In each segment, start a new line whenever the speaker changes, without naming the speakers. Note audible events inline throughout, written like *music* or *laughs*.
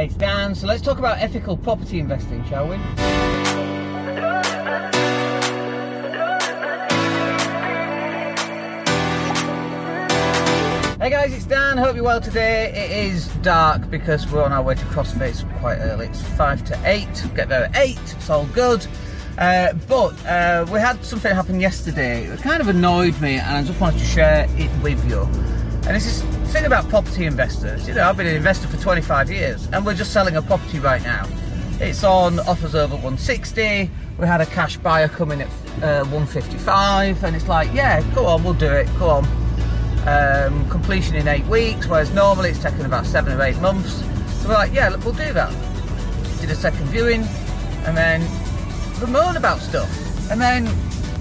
Hey, it's Dan. So let's talk about ethical property investing, shall we? Hey guys, it's Dan. Hope you're well today. It is dark because we're on our way to CrossFit quite early. It's five to eight. Get there at eight. It's all good. Uh, but uh, we had something happen yesterday. It kind of annoyed me, and I just wanted to share it with you. And this is the thing about property investors. You know, I've been an investor for 25 years, and we're just selling a property right now. It's on offers over 160. We had a cash buyer coming at uh, 155, and it's like, yeah, go on, we'll do it. Go on um, completion in eight weeks, whereas normally it's taken about seven or eight months. So we're like, yeah, look, we'll do that. Did a second viewing, and then we moan about stuff. And then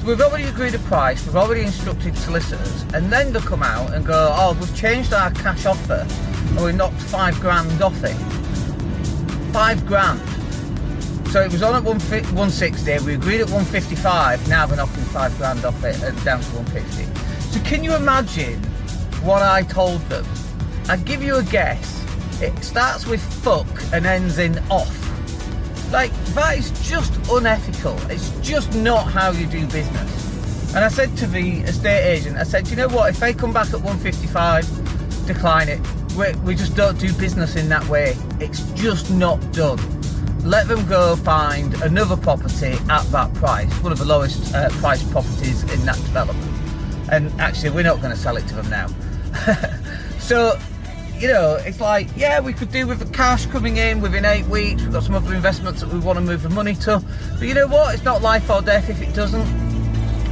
we've already agreed a price, we've already instructed solicitors, and then they'll come out and go, oh, we've changed our cash offer, and we knocked five grand off it. Five grand. So it was on at 160, we agreed at 155, now we're knocking five grand off it and down to 150. So can you imagine what I told them? I give you a guess. It starts with fuck and ends in off. Like that is just unethical. It's just not how you do business. And I said to the estate agent, I said, you know what? If they come back at 155, decline it. We, we just don't do business in that way. It's just not done. Let them go find another property at that price, one of the lowest uh, priced properties in that development and actually we're not going to sell it to them now. *laughs* so, you know, it's like, yeah, we could do with the cash coming in within eight weeks. We've got some other investments that we want to move the money to. But you know what? It's not life or death if it doesn't.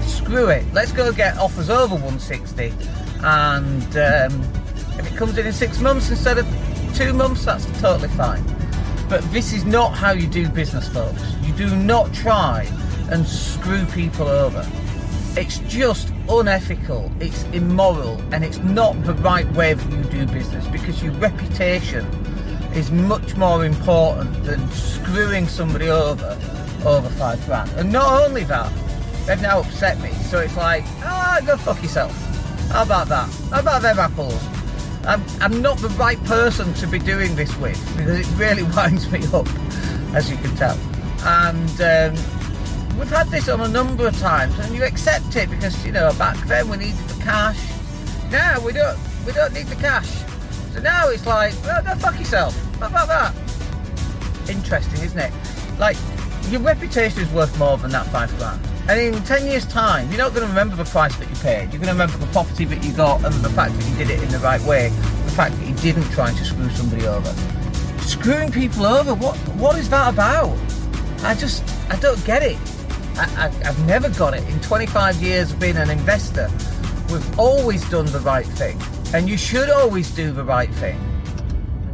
Screw it. Let's go get offers over 160. And um, if it comes in in six months instead of two months, that's totally fine. But this is not how you do business, folks. You do not try and screw people over. It's just unethical, it's immoral, and it's not the right way for you do business because your reputation is much more important than screwing somebody over over five grand. And not only that, they've now upset me. So it's like, ah, go fuck yourself. How about that? How about them apples? I'm, I'm not the right person to be doing this with because it really *laughs* winds me up, as you can tell. And um, we've had this on a number of times, and you accept it because you know back then we needed the cash. Now we don't. We don't need the cash. So now it's like, well, go fuck yourself. What about that? Interesting, isn't it? Like your reputation is worth more than that five grand. And in 10 years' time, you're not going to remember the price that you paid. You're going to remember the property that you got and the fact that you did it in the right way. The fact that you didn't try to screw somebody over. Screwing people over, what what is that about? I just, I don't get it. I, have never got it. In 25 years of being an investor, we've always done the right thing. And you should always do the right thing.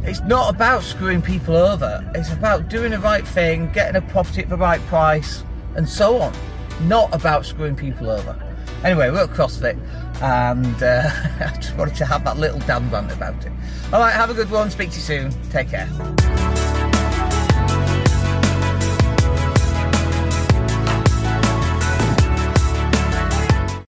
It's not about screwing people over. It's about doing the right thing, getting a property at the right price, and so on. Not about screwing people over. Anyway, we're at CrossFit, and uh, *laughs* I just wanted to have that little damn rant about it. All right, have a good one. Speak to you soon. Take care.